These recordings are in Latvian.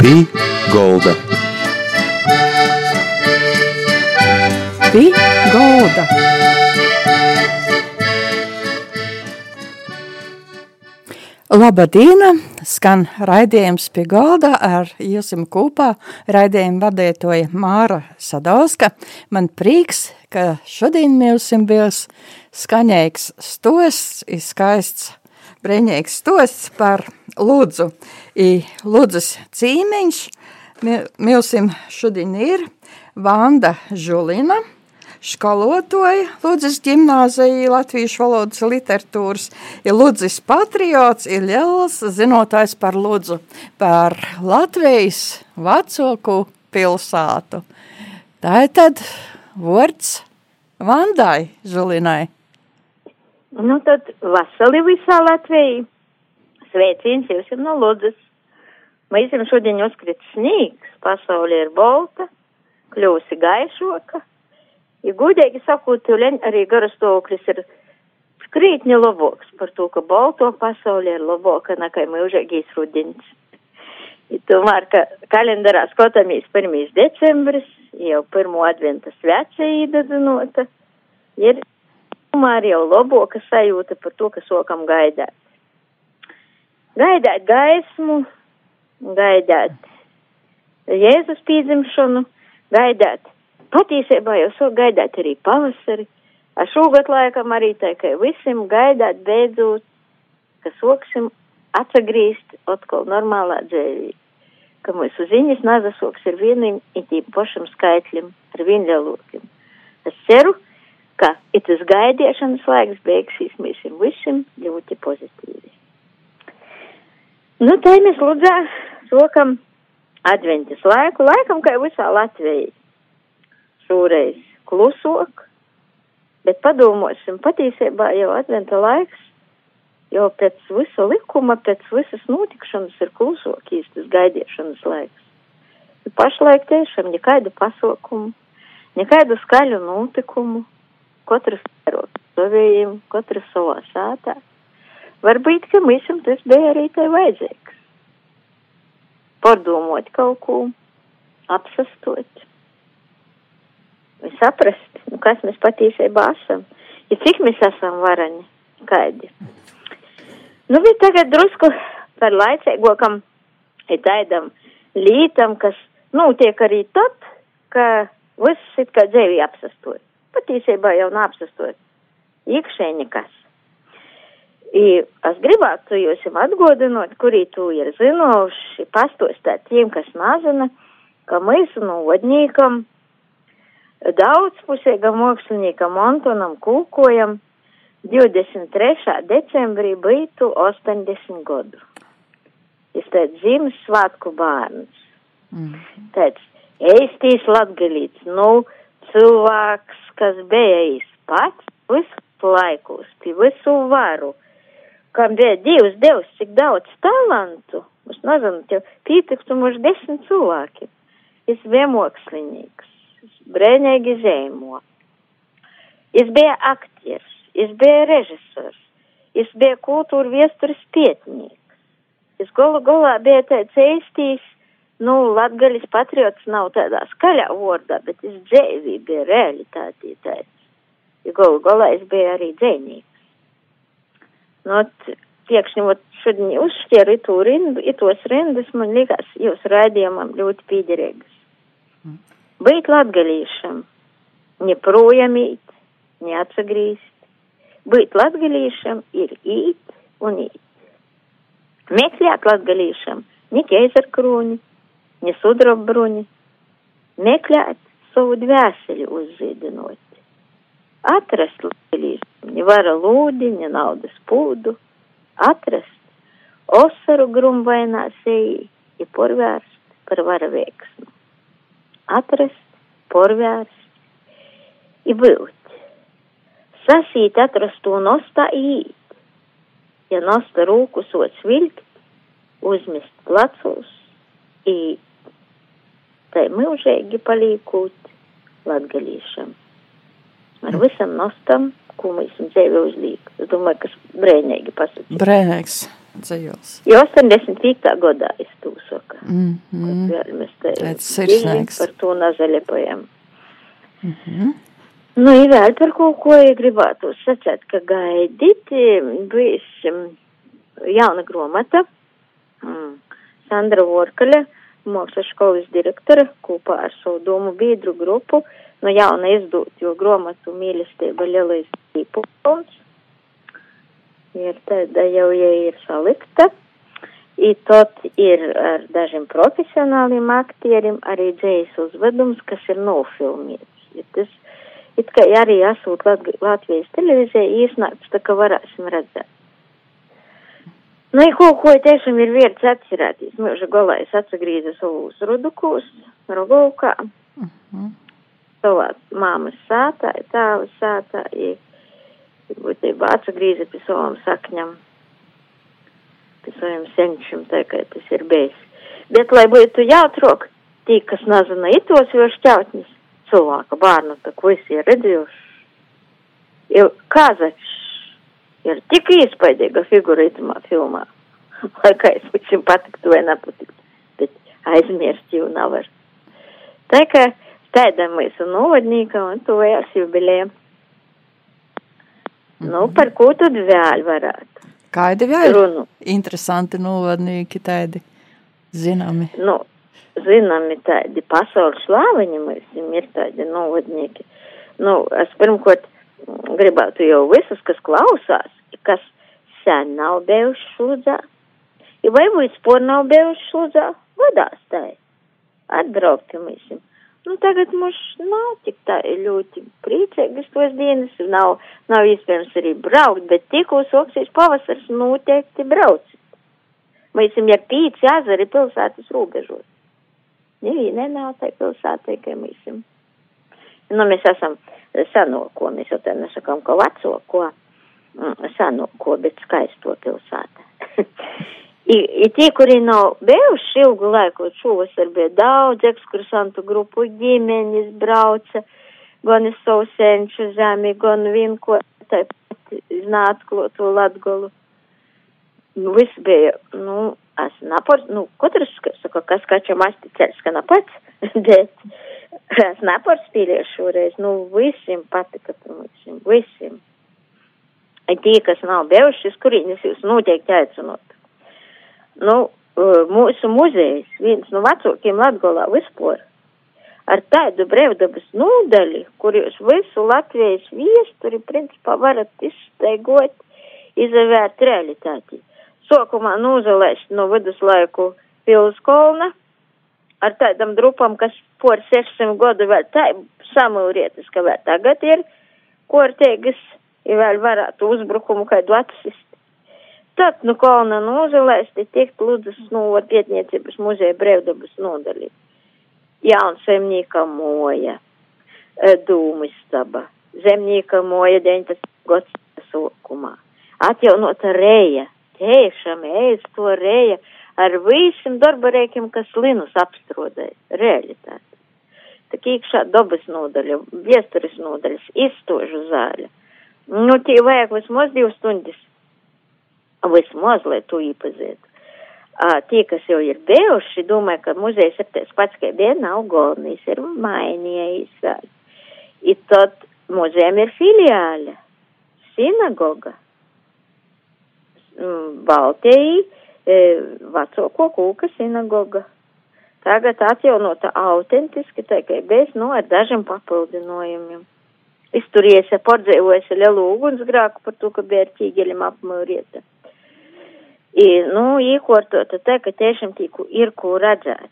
Pī Golda. Pī Golda. Labadīna! Skan raidījums pie galda ar Iesim kopā. Raidījumu vadītoja Māra Sadauska. Man prieks, ka šodien mūsim bijis skaņīgs stosts, skaists, brīnīgs stosts par Lūdzu. I Lūdzas cīmeņš mūsim šodien ir Vanda Žulina – skolotoja Ludzas ģimnāzija latviešu valodas literatūras, ir Ludzas patriots, ir liels zinotājs par Ludzu, par Latvijas vecoku pilsātu. Tā ir tad vārds Vandai Žulinai. Nu tad vasali visā Latvijā. Sveiciens jums no Ludzas. Mēs jums šodien uzkrit snīgs, pasaulē ir bolta, kļūsi gaišoka Ja godīgi sakot, arī garastāvoklis ir krītni labāks par to, ka balto pasaulē ir labāka nekā mūžīgīs rudiņš. Tomēr, ka kalendārā skatāmies 1. decembris, jau pirmo adventa svece īdadinota, ir tomēr jau labāka sajūta par to, ka sokam gaidāt. Gaidāt gaismu, gaidāt Jēzus pīdzimšanu, gaidāt Patiesībā jau so gaidāt arī pavasari, ar šogad laikam arī tā, ka visiem gaidāt beidzot, ka soksim atsagrīst atkal normālā dzēvī, ka mūsu ziņas nazasoks ir vienam itī pašam skaitļam, ar vienļalokļiem. Es ceru, ka itas gaidiešanas laiks beigsies mēs visiem ļoti pozitīvi. Nu, tā mēs lūdzā sokam adventas laiku, laikam, kā visā Latvijā šoreiz klusok, bet padomāsim, patiesībā jau adventa laiks, jau pēc visa likuma, pēc visas notikšanas ir klusok īstas gaidīšanas laiks. Pašlaik tiešām nekādu pasaukumu, nekādu skaļu notikumu, katrs savējiem, katrs savā sātā. Varbūt, ka visam tas bija arī tai vajadzīgs. Pārdomot kaut ko, apsastot saprast, nu, kas mēs patiesībā esam, ja cik mēs esam varani, kādi. Nu, bet tagad drusku par laicīgokam ir taidam lītam, kas notiek arī tad, ka viss it kā dzēvī apsastot. Patiesībā jau neapsastot. Iekšēji nekas. I, es gribētu jūs atgodinot, kurī tu ir zinoši, pastostāt tiem, kas mazina, ka mēs no vodnīkam daudzpusīgam māksliniekam Antonam Kūkojam 23. decembrī būtu 80 gadu. Tas tāds Ziemassvētku bērns. Mm. Tāds eistīs latgalīts, nu, cilvēks, kas bijis pats visu laikus, pie visu varu, kam bija Dievs devis cik daudz talantu, es nezinu, tev pietiktu mums desmit cilvēki. Es bija mākslinieks brēnīgi zīmo. Jis bija aktieris, jis bija režisors, jis bija kultūra viesturis pietnieks. Jis galu galā bija tāds eistīs, nu, latgaļas patriots nav tādā skaļā vārdā, bet jis dzēvī bija realitātī tāds. Jo galu galā jis bija arī dzēnīgs. Nu, piekšņi, ot, šodien uzšķēru itu rindu, itos rindas, man likās, jūs raidījumam ļoti pīderīgas. Mm būt latgalīšam, ne projām īt, ne atsagrīst. Būt latgalīšam ir īt un īt. Meklēt latgalīšam ne keizarkrūni, ne sudrabruņi, meklēt savu dvēseli uzzīdinot. Atrast latgalīšam ne vara lūdi, ne naudas pūdu, atrast osaru grumvainā seji, ir porvērst par vara veiksmu atrast, porvērst, i būt. Sasīt atrast to nostā īt. Ja nosta rūku sots vilkt, uzmest placus, īt. Tai mūžīgi palīkūt latgalīšam. Ar visam nostam, ko mēs dzīvē uzlīk. Es domāju, kas brēnīgi pasakīt. Brēnīgs. dzējos. Jo 85. gadā es to saku. Mm -hmm. Mēs te sirsnīgs. par to nazaļepojam. Mm -hmm. Nu, ir vēl par kaut ko, ja gribētu sacēt, ka gaidīt bijis jauna gromata, mm, Sandra Vorkaļa, mākslas skolas direktore, kopā ar savu domu biedru grupu, no jauna izdot, jo gromatu mīlestība lielais tīpums. Ir tāda jau, ja ir salikta. I tot ir ar dažiem profesionāliem aktieriem arī dzējas uzvedums, kas ir nofilmēts. Ja tas it kā arī esot Lat Latvijas televīzija iesnākts, tā kā varēsim redzēt. Nu, kaut ko tiešām ir vērts atcerēties, mūža galā es atsagrīzu savus rudukūs, Rogovkā, Mm -hmm. savā māmas sātā, tāva sātā, ja būtībā atsagrīza pie savām sakņam, pie saviem senčiem, tā kā tas ir bijis. Bet, lai būtu jautrok, tī, kas nezina itos jau šķautnis, cilvēka bērnu, tā ko es ir redzējuši, ir Kazačs, ir tik iespaidīga figura itamā filmā, lai kā es viņam patiktu vai nepatiktu, bet aizmirst jau nevar. Tā kā tāda mūsu novadnīka un tuvējās jubilējiem. Nu, par ko tad vēl varētu? Kādi vēl Runu. interesanti novadnieki tādi zināmi? Nu, zināmi tādi pasaules slāviņi mums ir tādi novadnieki. Nu, es pirmkārt gribētu jau visus, kas klausās, kas sen nav bijuši šūdzā, ja vai vispār nav bijuši šūdzā, vadās tā. Atbraukt mums. Nu, tagad mums nav tik tā ļoti priecīgas tos dienas, nav, nav iespējams arī braukt, bet tikko soksīs pavasars noteikti braucit. Mēs esam ar pīci ezeri pilsētas robežos. Nevienai nav tai pilsētai, ka mēs esam. Nu, mēs esam senoko, mēs jau te nesakām, ka vecoko, mm, senoko, bet skaisto pilsētu. I, i tie, kuri nav bijuši ilgu laiku, šovasar bija daudz ekskursantu grupu, ģimeņas brauca, gan iz savu senču zemi, gan vinko, tāpat znāt klotu latgolu. Nu, viss bija, nu, es napors, nu, katrs, saka, kas kačam asti ceļš, ka napats, bet es napors spīlēju šoreiz, nu, visiem patika, visiem, visiem. Tie, kas nav bijuši, uz kurienes jūs noteikti aicinot nu, mūsu muzejs, viens no vecākiem Latgolā vispār, ar tādu brevdabas nūdaļu, kur jūs visu Latvijas viesturi, principā, varat izsteigot, izavērt realitāti. Sokumā nūzalēst no viduslaiku pilskolna, ar tādam drupam, kas por 600 gadu vēl tā samūrietis, ka vēl tagad ir kortēgas, ja vēl varētu uzbrukumu kādu atsist. Tad, nu, kalna nozelēsti tiek lūdzas, nu, pietniecības muzeja brevdabas nodaļa. Jaunsaimnieka moja, dūmistaba, zemnieka moja 19. gads sokumā. Atjaunota reja, tiešām ēst to reja ar visiem darbarēkiem, kas linus apstrodēja, realitāte. Tā iekšā dabas nodaļa, viesturis nodaļas, izstožu zāļa. Nu, tie vajag vismaz divas stundas vismaz, lai to iepazītu. Uh, tie, kas jau ir bijuši, domāju, ka muzejs ir tas pats, kā nav galvenais, ir mainījies vēl. I tad muzejam ir filiāle, sinagoga, Baltijai, e, vecāko kūka sinagoga. Tagad atjaunota autentiski, tā kā bez, nu, ar dažiem papildinojumiem. Izturies, pordzēvojas lielu ugunsgrāku par to, ka bija ar ķīgeļiem apmūrieta. I, nu, īkortota tā, ka tiešām tīku ir ko redzēt.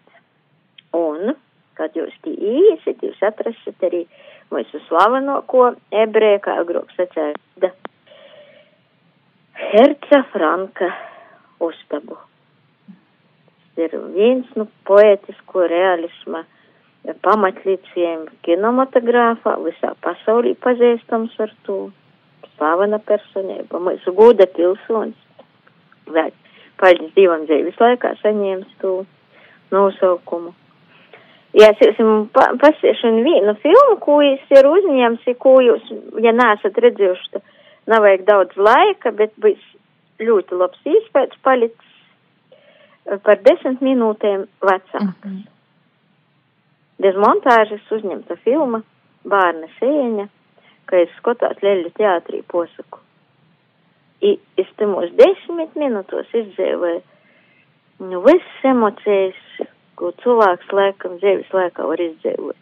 Un, kad jūs tī īsiet, jūs atrasat arī mūsu slavenoko ebreju, kā agrāk sacēda, Herca Franka uztabu. Ir viens no nu, poetisko realisma pamatlīciem kinematogrāfā, visā pasaulī pazīstams ar to slavena personība, mūsu gūda pilsonis vēl paldies Dievam dzīves laikā saņēmis to nosaukumu. Ja es jums pa, pasiešu vienu filmu, ko jūs ir uzņēmis, ko jūs, ja neesat redzējuši, tad nav vajag daudz laika, bet būs ļoti labs īspējas palicis eh, par desmit minūtēm vecāks. Mm -hmm. Bez montāžas uzņemta filma Bārna sēņa, ka es skatās Leļu teātrī posaku. Mūs desmit minūtos izdzēvēju nu, visas emocijas, ko cilvēks laikam dzīves laikā var izdzēvot.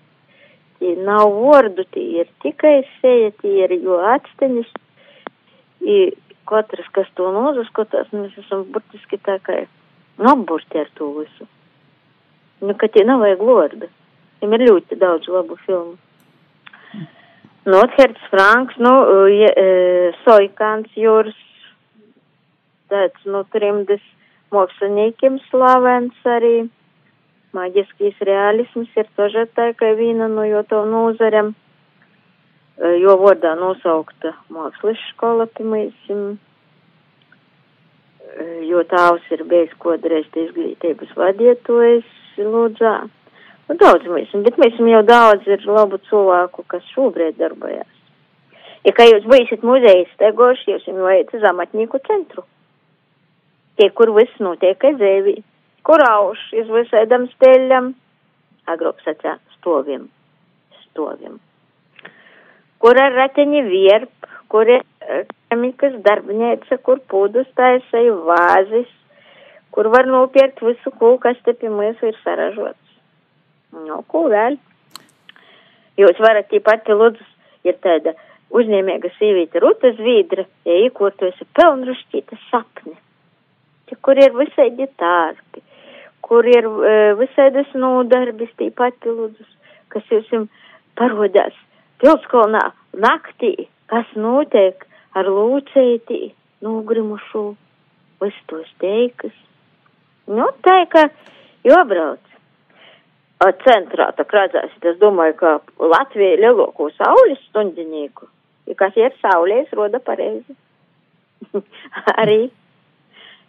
Tie nav vārdu, tie ir tikai seja, tie ir jo atsteņas. I katrs, kas to nozaskatās, mēs esam burtiski tā kā noburti ar to visu. Nu, ka tie nav vajag vārdu. Viņam ir ļoti daudz labu filmu. Notherts Franks, nu, ja, e, Soikāns Jūras, tāds, nu, trimdes māksliniekiem slavens arī. Maģiskīs realisms ir toža tā, ka viena no jo to nozarem, jo vārdā nosaukta mākslas skola, piemēram, jo tāvs ir bijis kodreiz izglītības vadietojs lūdzā. Nu, daudz mēs, bet mēs jau daudz ir labu cilvēku, kas šobrīd darbojas. Ja kā jūs būsiet muzejas stegoši, jūs jau vajag uz amatnieku centru tie, kur viss notiek ezēvī, kur auž iz visēdam steļam, agrop sacā, stovim, stovim. Kur ar rateņi vierp, kur ir kemikas darbnēca, kur pūdus taisai vāzis, kur var nopirkt visu kūku, kas te pie mūsu ir saražots. Nu, ko vēl? Jūs varat tīpat lūdzas, ir tāda uzņēmēga sīvīta Ruta Zvīdra, ja īkurtojas pelnrušķīta sapne kur ir visādi tārpi, kur ir uh, visādas nodarbis, tīpat piludus, kas jums parodās pilskolnā naktī, kas notiek ar lūcētī, nogrimušu, visu tos teikas. Nu, tā kā jobrauc. A centrā tā redzēs, es domāju, ka Latvija lielāko saules stundinīku, ja kas ir saulēs, roda pareizi. Arī.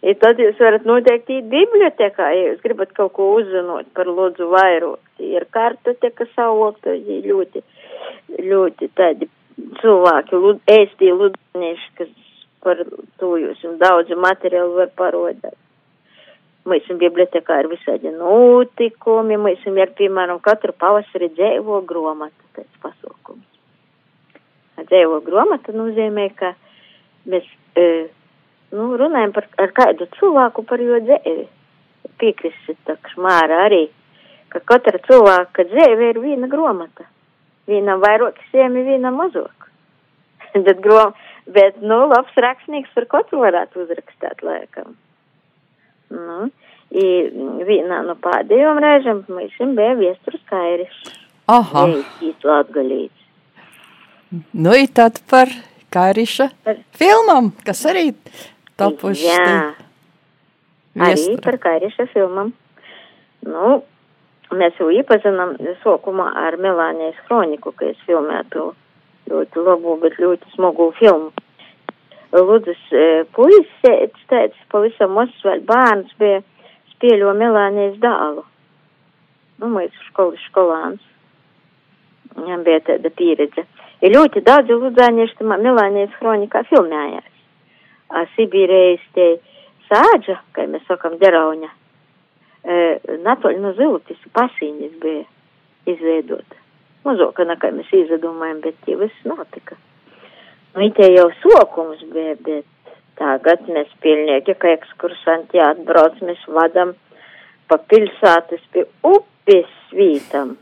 Ja tad jūs varat noteikti iet bibliotekā, ja jūs gribat kaut ko uzzinot par lūdzu vairot. Ir kartoteka saukta, ļoti, ļoti tādi cilvēki, lūd, ēstī lūdzenieši, kas par to jūs un daudz materiālu var parodēt. Mēs esam bibliotekā ir visādi notikumi, mēs esam ir, piemēram, katru pavasari dzēvo gromata, tāds pasaukums. Dzēvo gromata nozīmē, ka mēs. E, nu, runājam par ar kādu cilvēku par jo dzēvi. Piekrisit, tak šmāra arī, ka katra cilvēka dzēve ir viena gromata. Vienam vairāk siemi, vienam mazāk. bet, grom, bet, nu, labs rakstnieks par katru varētu uzrakstāt laikam. Nu, i vienā no pēdējām reizēm mēs viņam bija viesturs kairis. Aha. Īs latgalīts. Nu, i tad par kairiša filmam, kas arī tapuši. Jā, arī par Kairiša filmam. Nu, mēs jau iepazinām sokumā ar Melānijas kroniku, ka es filmētu ļoti labu, bet ļoti smagu filmu. Lūdzas e, puisis, tāds pavisam mazs vēl bērns bija spēļo Melānijas dālu. Nu, mēs skolas skolāns. Viņam bija tāda pieredze. Ir ļoti daudz lūdzānieši tamā Melānijas kronikā filmējās. Sibīrijas te sāģa, kā mēs sakam, derauņa, e, natoļ no ziltis pasīņas bija izveidota. Mazoka, nekā mēs izdomājam, bet tie viss notika. Nu, tie jau sokums bija, bet tagad mēs pilnieki, ka ekskursanti atbrauc, mēs vadam pa pilsētas pie upes svītam.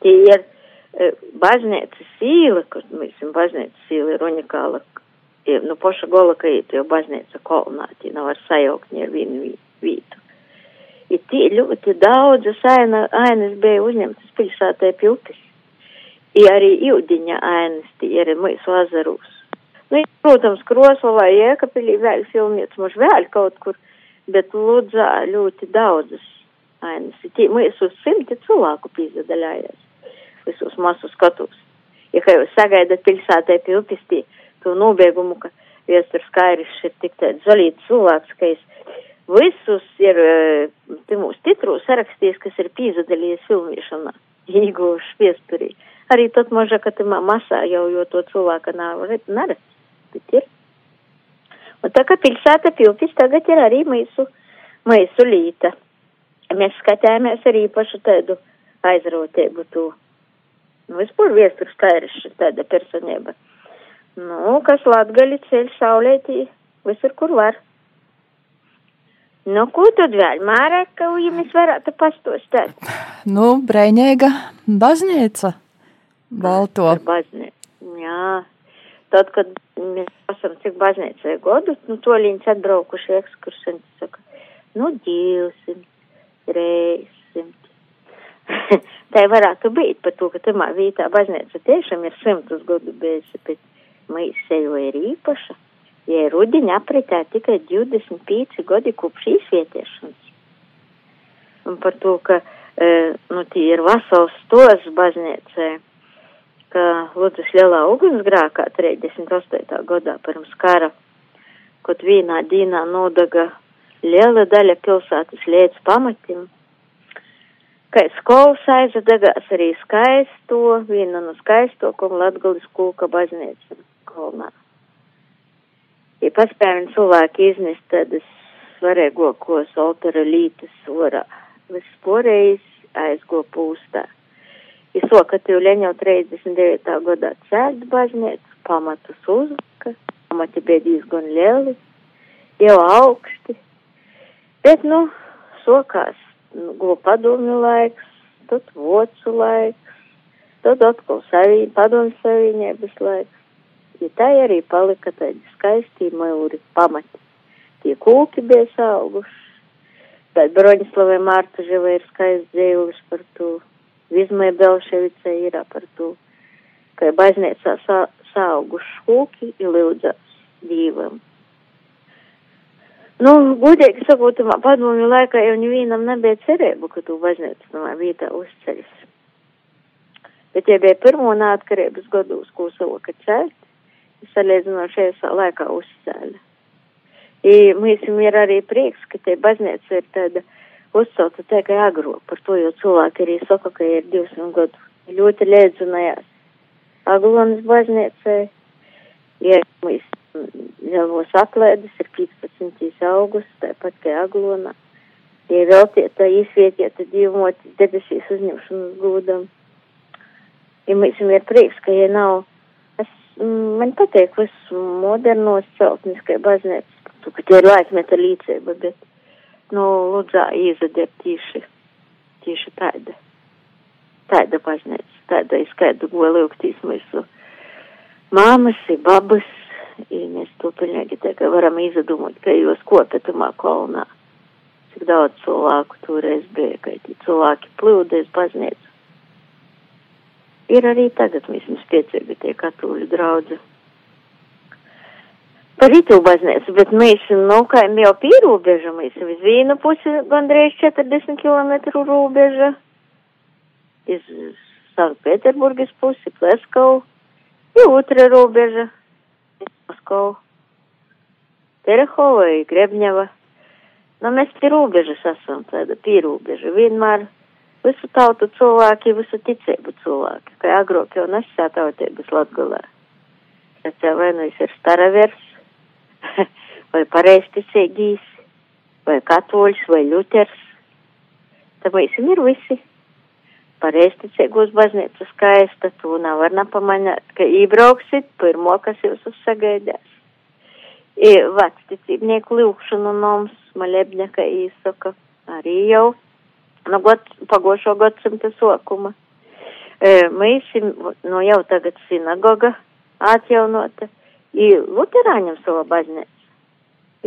Tie ir e, baznīcas īla, kur mēs baznīcas īla ir unikāla nu, poša golaka iet, jo baznīca kolonāti nav ar sajauktni ar vienu vītu. Ir tie ļoti daudzas aina, ainas bija uzņemtas pilsētē piltis. I arī jūdiņa ainas, tie ir mūsu azarūs. Nu, protams, Kroslavā, Jēkapilī vēl filmietas, mums vēl kaut kur, bet Ludzā ļoti daudzas ainas. Tie mūsu simti cilvēku pīzadaļājās visos masu skatus. Ja kā jūs sagaidat pilsētē piltis, tie to nobeigumu, ka viesturs Kairis ir tik tāds zolīts cilvēks, ka es visus ir te mūsu titru sarakstījis, kas ir pīzadalījies filmiešanā, īguši viesturī. Arī tad maža, ka tamā masā jau, jo to cilvēka nav neredz, bet ir. Un tā kā pilsēta piltis tagad ir arī mūsu, mūsu līta. Mēs skatījāmies arī pašu tādu aizrautību to. Nu, vispār viesturs kairišs tāda personība. Nu, kas latgali ceļ saulētī visur, kur var. Nu, ko tad vēl, Māra, ka jums varētu pastostāt? Nu, Breņēga baznīca. Balto. Baznīca, jā. Tad, kad mēs esam cik baznīcai godu, nu, to līdz atbraukuši ekskursanti saka, nu, 200, 300. Tā varētu būt par to, ka tamā vietā baznīca tiešām ir simtus gadu bijusi, bet mēs sejo ir īpaša. Ja rudiņa apritē tikai 25 gadi kopš izvietiešanas. Un par to, ka, e, nu, tie ir vasals tos baznīcē, ka Lūdzes lielā ugunsgrākā 38. gadā pirms kara, kad vienā dīnā nodaga liela daļa pilsētas līdz pamatim, ka skolas aizadagās arī skaisto, viena no skaisto, ko Latgalis kūka baznīca kolnā ja paspējam cilvēki iznest tādas svarīgākos altāra lītas orā, visporējis aizgo pūstā. Ja sokatīju Leņau 39. gadā cēlt baznīcu, pamatus uzlika, pamati bija diezgan lieli, jau augsti, bet, nu, sokās, nu, go padomju laiks, tad vocu laiks, tad atkal savī, padomju savienības laiks ja tā arī palika tādi skaisti mauri pamati. Tie kūki bija sauguši, bet Broņislavai Mārta Živa ir skaists dzēlis par to, Vizmai Belševice ir par to, ka baznīcā sa sauguši kūki ir lūdzās dīvam. Nu, gudīgi sakot, padomju laikā jau nevienam nebija cerību, ka tu baznīca no vietā uzceļas. Bet, ja bija pirmo neatkarības gados, ko savoka celt, salīdzinošajā laikā uzcēla. I mums ir arī prieks, ka te baznīca ir tāda uzcelta tikai agro, par to jau cilvēki arī saka, ka ir 200 gadu. Ļoti liedzinājās Aglonas baznīcai, ja mums Ļelvos atlēdes ir 15. augusts, tāpat kā Aglona. Ja veltieta izvietieta dzīvoti debesīs uzņemšanas gūdam. Ja mums ir prieks, ka ja nav man patīk viss modernos celtniskai baznīcas, ka tie ir laikmeta līdzība, bet, nu, lūdzā izader tieši, tieši tāda, tāda baznīca, tāda izskaidra goja lūgtīs mūsu māmas, babas, ja mēs to pilnīgi tā kā varam izdomāt, ka jūs kopetumā kolnā, cik daudz cilvēku toreiz bija, ka tie cilvēki plūdēs baznīcu ir arī tagad vismaz piecīgi tie katoļu draudzi. Par itu baznīcu, bet mēs, nu, kā jau pierobeža, mēs uz vienu pusi gandrīz 40 km robeža, iz Sanktpēterburgas pusi, Pleskau, ir otra robeža, Moskau, Terehova, Grebņeva. Nu, mēs pie robežas esam, tāda pierobeža, vienmēr visu tautu cilvēki, visu ticību cilvēki, kā agrāk jau nesā tautības latgulē. Tas jau vai nu ir staravers, vai pareisticīgīs, vai katoļs, vai ļuters. Tāpēc ir visi pareisticīgos baznīcu skaista, tu nevar nepamanāt, ka ībrauksit pirmo, kas jūs uzsagaidās. Vecticībnieku lūkšanu noms, malebņa, ka īsaka, arī jau no god, pagošo gadsimta sokuma. E, mēs nu jau tagad sinagoga atjaunota, i luterāņam sava baznīca.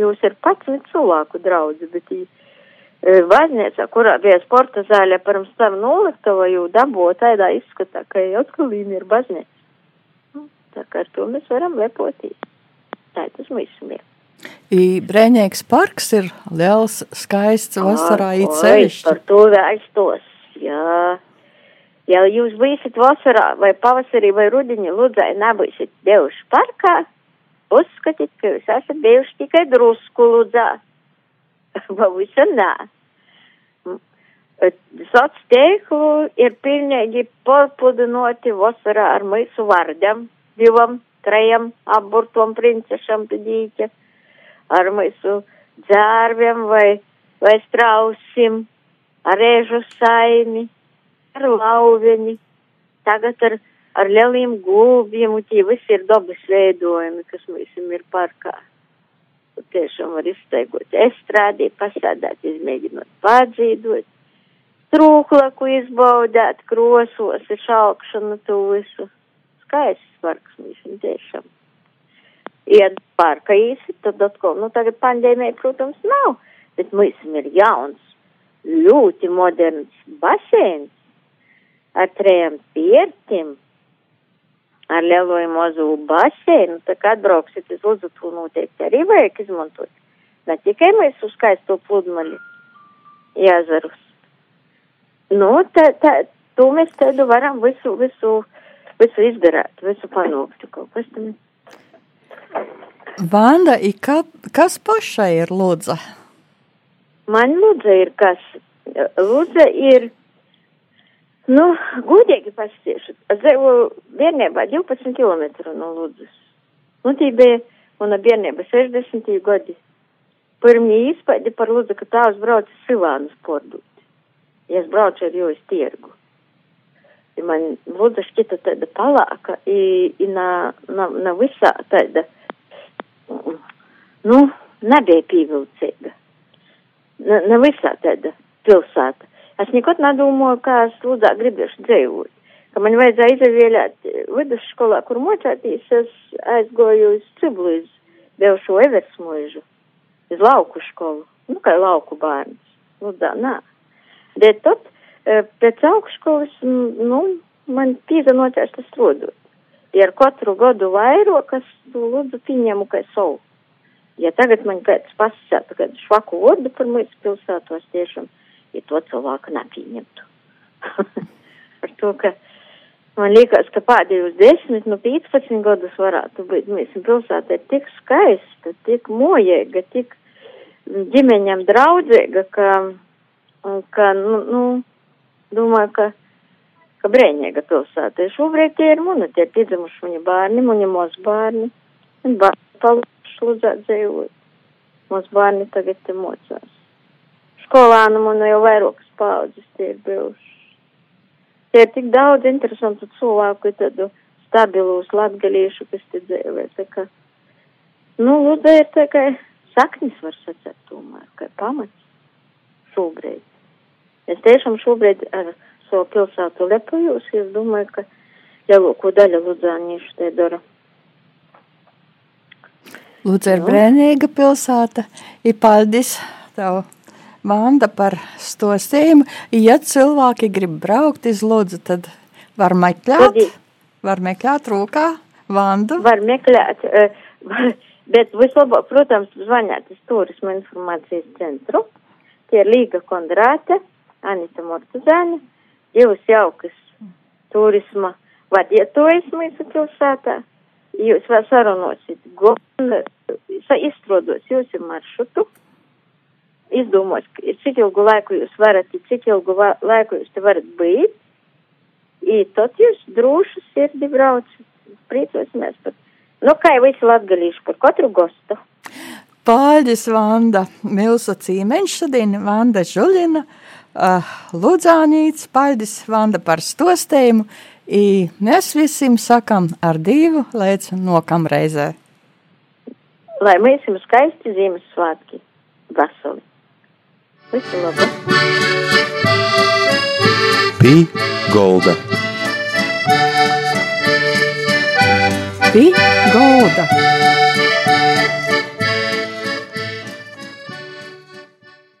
Jūs ir pats cilvēku draudzi, bet i e, baznīca, kurā bija sporta zāle pirms tam noliktava, jau dabū tādā izskatā, ka jau atkal ir baznīca. Nu, tā kā ar to mēs varam lepoties. Tā tas mēs esam. Brēņēks parks ir liels, skaists vasarā īceļšķi. Par to vēstos, jā. Ja jūs būsiet vasarā vai pavasarī vai rudiņi ludzai nebūsiet devuši parkā, uzskatiet, ka jūs esat bijuši tikai drusku ludzā. Pavisam nē. Sots teiklu ir pilnīgi pārpludinoti vasarā ar mūsu vārdiem, divam, trejam, aburtom princešam, pidīķa ar mūsu dzērviem vai, vai strausim, ar rēžu saimi, ar lauviņi, tagad ar, ar lieliem gulbiem, un tie visi ir dabas veidojumi, kas mums ir parkā. Un tiešām var izteigot estrādī, pasādāt, izmēģinot pārdzīdot, trūklaku izbaudēt, krosos, ir šaukšana to visu. Skaists parks mums tiešām iet parka īsi, tad atkal, nu tagad pandēmija, protams, nav, bet mums ir jauns, ļoti moderns baseins ar trejiem piertim, ar lielo mazu baseinu, tā kā atbrauksiet uz Luzutu noteikti arī vajag izmantot. Ne tikai mēs uz skaisto pludmali jāzarus. Nu, tā, tā, to mēs tādu varam visu, visu, visu izdarīt, visu panākt. Kaut kas tam ir. Vanda, kā, kas pašai ir lūdza? Man lūdza ir kas? Lūdza ir, nu, gudīgi pasiešu. Es dzīvoju bērnībā 12 km no lūdzas. Nu, tī bija mana bērnība 60 gadi. Pirmie izpaidi par lūdzu, ka tās brauc Silānas pordūt. Ja es braucu ar jūs tirgu. I man lūdza šķita tāda palāka, i, i na, na, na visā tāda, nu, nebija pievilcīga. Na, na visā tāda pilsēta. Es nekad nedomāju, kā es lūdzā gribēšu dzīvot. Ka man vajadzēja izvēlēt vidusskolā, kur mocētīs, es aizgoju uz Ciblu, uz Devšo Eversmuižu, uz lauku skolu. Nu, kā lauku bērns. Lūdzā, nā. Bet tad pēc augšskolas, nu, man pīzanoties tas rodot. Ja ar katru gadu vairāk, es to lūdzu pieņemu kā savu. Ja tagad man kāds pasaka, kad švaku vārdu par mūsu pilsētos tiešām, ja to cilvēku nepieņemtu. ar to, ka man liekas, ka pēdējos 10, nu 15 gadus varētu būt mūsu pilsēta ir tik skaista, tik mojēga, tik ģimeņam draudzīga, ka, ka, nu, nu domāju, ka, ka brēņēga pilsēta. Šobrīd tie ir mani, tie ir piedzimuši viņa bērni, viņa mūsu bērni. Viņa bērni palikuši lūdzēt dzīvot. Mūsu bērni tagad te mocās. Skolānu man jau vairākas paudzes tie ir bijuši. Tie ir tik daudz interesantu cilvēku, tādu stabilus latgalīšu, kas te dzīvē. Tā kā, nu, lūdzu, ir tā kā saknis var sacēt tomēr, kā pamats šobrīd. Es tiešām šobrīd ar savu pilsētu lepojos, es domāju, ka lielāko daļu ludzāniešu te dara. Lūdzu, ir brēnīga pilsēta, ir paldies tev, Vanda, par stostījumu. Ja cilvēki grib braukt iz Lūdzu, tad var meklēt, var meklēt rūkā Vandu. Var meklēt, var, bet vislabāk, protams, zvanīt uz turismu informācijas centru. Tie ir Līga Kondrāte Anita Mortuzāne, divas jaukas turisma vadietojas mūsu pilsētā. Jūs vēl sarunosit, gan izstrādot jūsu maršrutu, izdomos, cik ilgu laiku jūs varat, cik ilgu laiku jūs te varat būt, i tad jūs droši sirdi braucat. Priecosimies par, nu kā jau visi latgalīši par katru gostu. Paldies, Vanda, Milsa Cīmeņš šodien, Vanda Žuļina. Uh, Ludzānīts, paldies Vanda par stostējumu, i mēs visiem sakam ar divu līdz nokam reizē. Lai mēs jums skaisti Ziemassvētki, veseli. Visu labu! Pī Golda Pī Golda